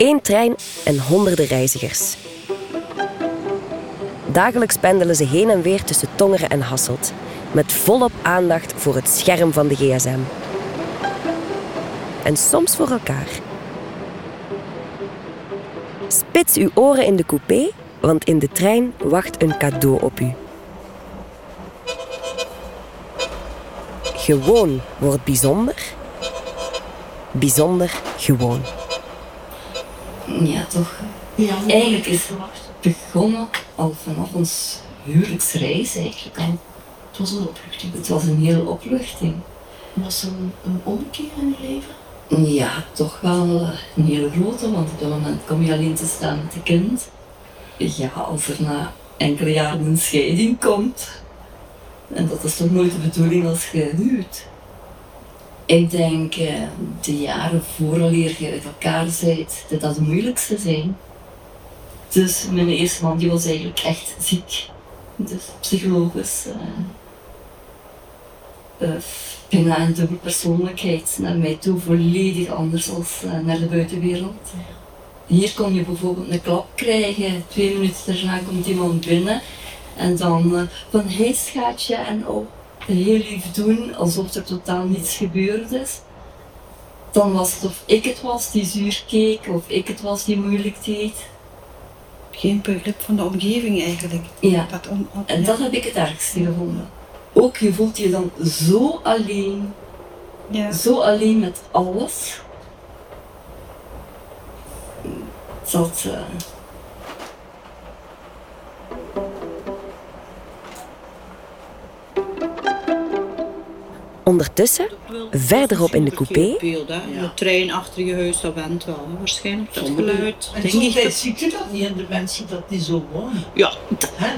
Eén trein en honderden reizigers. Dagelijks pendelen ze heen en weer tussen Tongeren en Hasselt, met volop aandacht voor het scherm van de gsm. En soms voor elkaar. Spits uw oren in de coupé, want in de trein wacht een cadeau op u. Gewoon wordt bijzonder. Bijzonder gewoon. Ja, toch. Eigenlijk is het begonnen al vanaf ons huwelijksreis eigenlijk al. Het was een opluchting. Het was een hele opluchting. Was er een, een omkeer in je leven? Ja, toch wel een hele grote, want op dat moment kom je alleen te staan met een kind. Ja, als er na enkele jaren een scheiding komt. En dat is toch nooit de bedoeling als je huwt. Ik denk eh, de jaren vooraleer je uit elkaar bent, dat dat het moeilijkste zijn. Dus mijn eerste man die was eigenlijk echt ziek. Dus psychologisch. Uh, uh, bijna een dubbele persoonlijkheid naar mij toe, volledig anders uh, naar de buitenwereld. Hier kon je bijvoorbeeld een klap krijgen, twee minuten daarna komt iemand binnen en dan van hé schatje en oh, heel lief doen alsof er totaal niets gebeurd is. Dan was het of ik het was die zuur keek of ik het was die moeilijk deed. Geen begrip van de omgeving eigenlijk. Ja, Dat on- on- en dat heb ik het ergste gevonden. Ook je voelt je dan zo alleen, ja. zo alleen met alles. Dat, uh... Ondertussen, verderop in de coupé, Beeld, hè. De trein achter je huis, dat went wel, hè. waarschijnlijk. Dat geluid. En Denk ik soms dat- ziet u dat niet en de mensen dat niet zo wonen. Ja,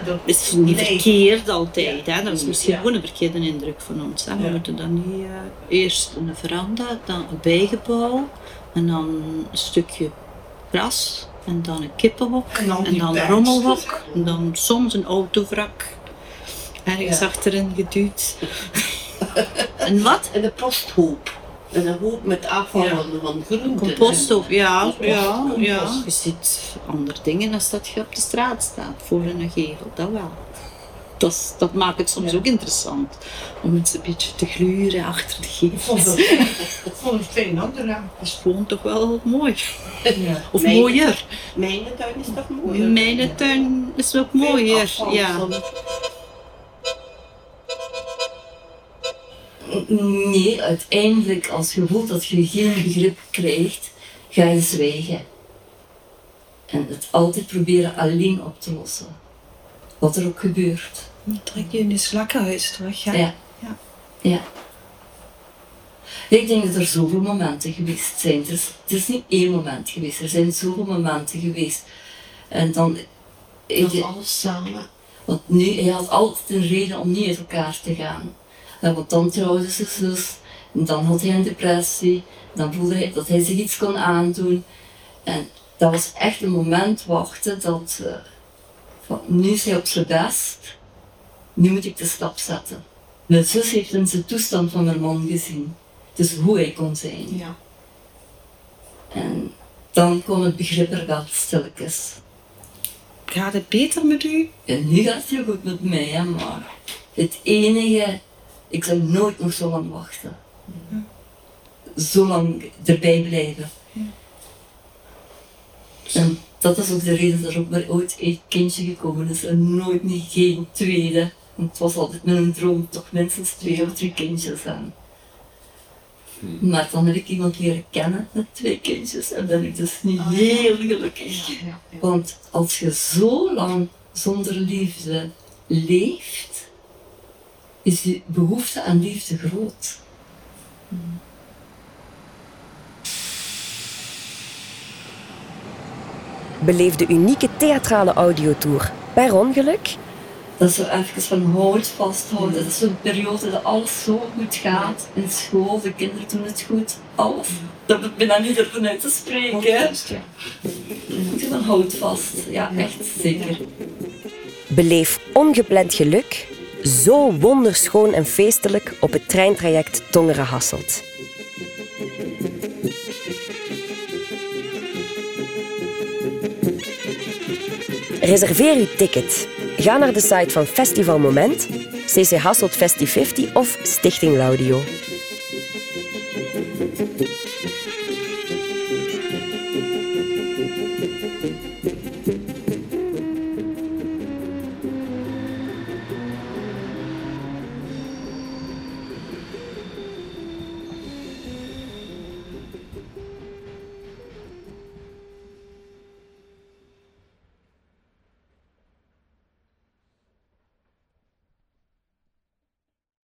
dat is niet Nee. verkeerd altijd. Hè. Dat is misschien Ja. gewoon een verkeerde indruk van ons. Hè. We Ja. moeten dan niet eh, eerst een veranda, dan een bijgebouw en dan een stukje gras en dan een kippenhok En dan en die dan een rommelhok en dan soms een autovrak ergens Ja. achterin geduwd. en wat? En de posthoop. En een hoop met afval Ja. van, groenten. Of ja, ja, ja. Je ziet andere dingen als dat je op de straat staat voor een gevel, dat wel. Dat, dat maakt het soms Ja. ook interessant om eens een beetje te gluren achter de Ik gevel. ik vond het ander aan. Dat is gewoon toch wel mooi. Ja. Of Mijn- mooier. Mijn tuin is toch mooi? Mijn tuin is ook mooier. Ja. Nee, uiteindelijk als je voelt dat je geen begrip krijgt, ga je zwijgen. En het altijd proberen alleen op te lossen. Wat er ook gebeurt. Dan trek je in je slakkenhuis terug. Ja. Ja. Ja. ja. Ik denk dat er zoveel momenten geweest zijn. Er is, er is niet één moment geweest, er zijn zoveel momenten geweest. En dan... ik- Dat alles samen. want nu, hij had altijd een reden om niet uit elkaar te gaan. En want dan trouwde ze zus, en dan had hij een depressie, dan voelde hij dat hij zich iets kon aandoen. En dat was echt een moment wachten dat, eh, van, nu is hij op zijn best, nu moet ik de stap zetten. Mijn zus heeft in zijn toestand van mijn man gezien, dus hoe hij kon zijn. Ja. En dan kwam het begrip er wel stilletjes. Gaat het beter met u? En nu gaat het heel goed met mij, hè, maar het enige, ik zou nooit nog zo lang wachten. Zo lang erbij blijven. En dat is ook de reden dat er ook maar ooit één kindje gekomen is en nooit niet geen tweede. Want het was altijd mijn droom, toch minstens twee of drie kindjes aan. Maar dan heb ik iemand leren kennen met twee kindjes en ben ik dus niet heel gelukkig. Ja, ja. Want als je zo lang zonder liefde leeft, is je behoefte aan liefde groot. beleef de unieke theatrale audiotour per ongeluk Dat is zo even van hout vasthouden. Dat is zo'n periode dat alles zo goed gaat. In school, de kinderen doen het goed. Alles. Daar ben ik niet ervan uit te spreken. hè. Je van hout vast. Ja, echt zeker. Beleef ongepland geluk, zo wonderschoon en feestelijk op het treintraject Tongeren-Hasselt. Reserveer uw ticket. Ga naar de site van Festival Moment, CC Hasselt Festi50 of Stichting Laudio.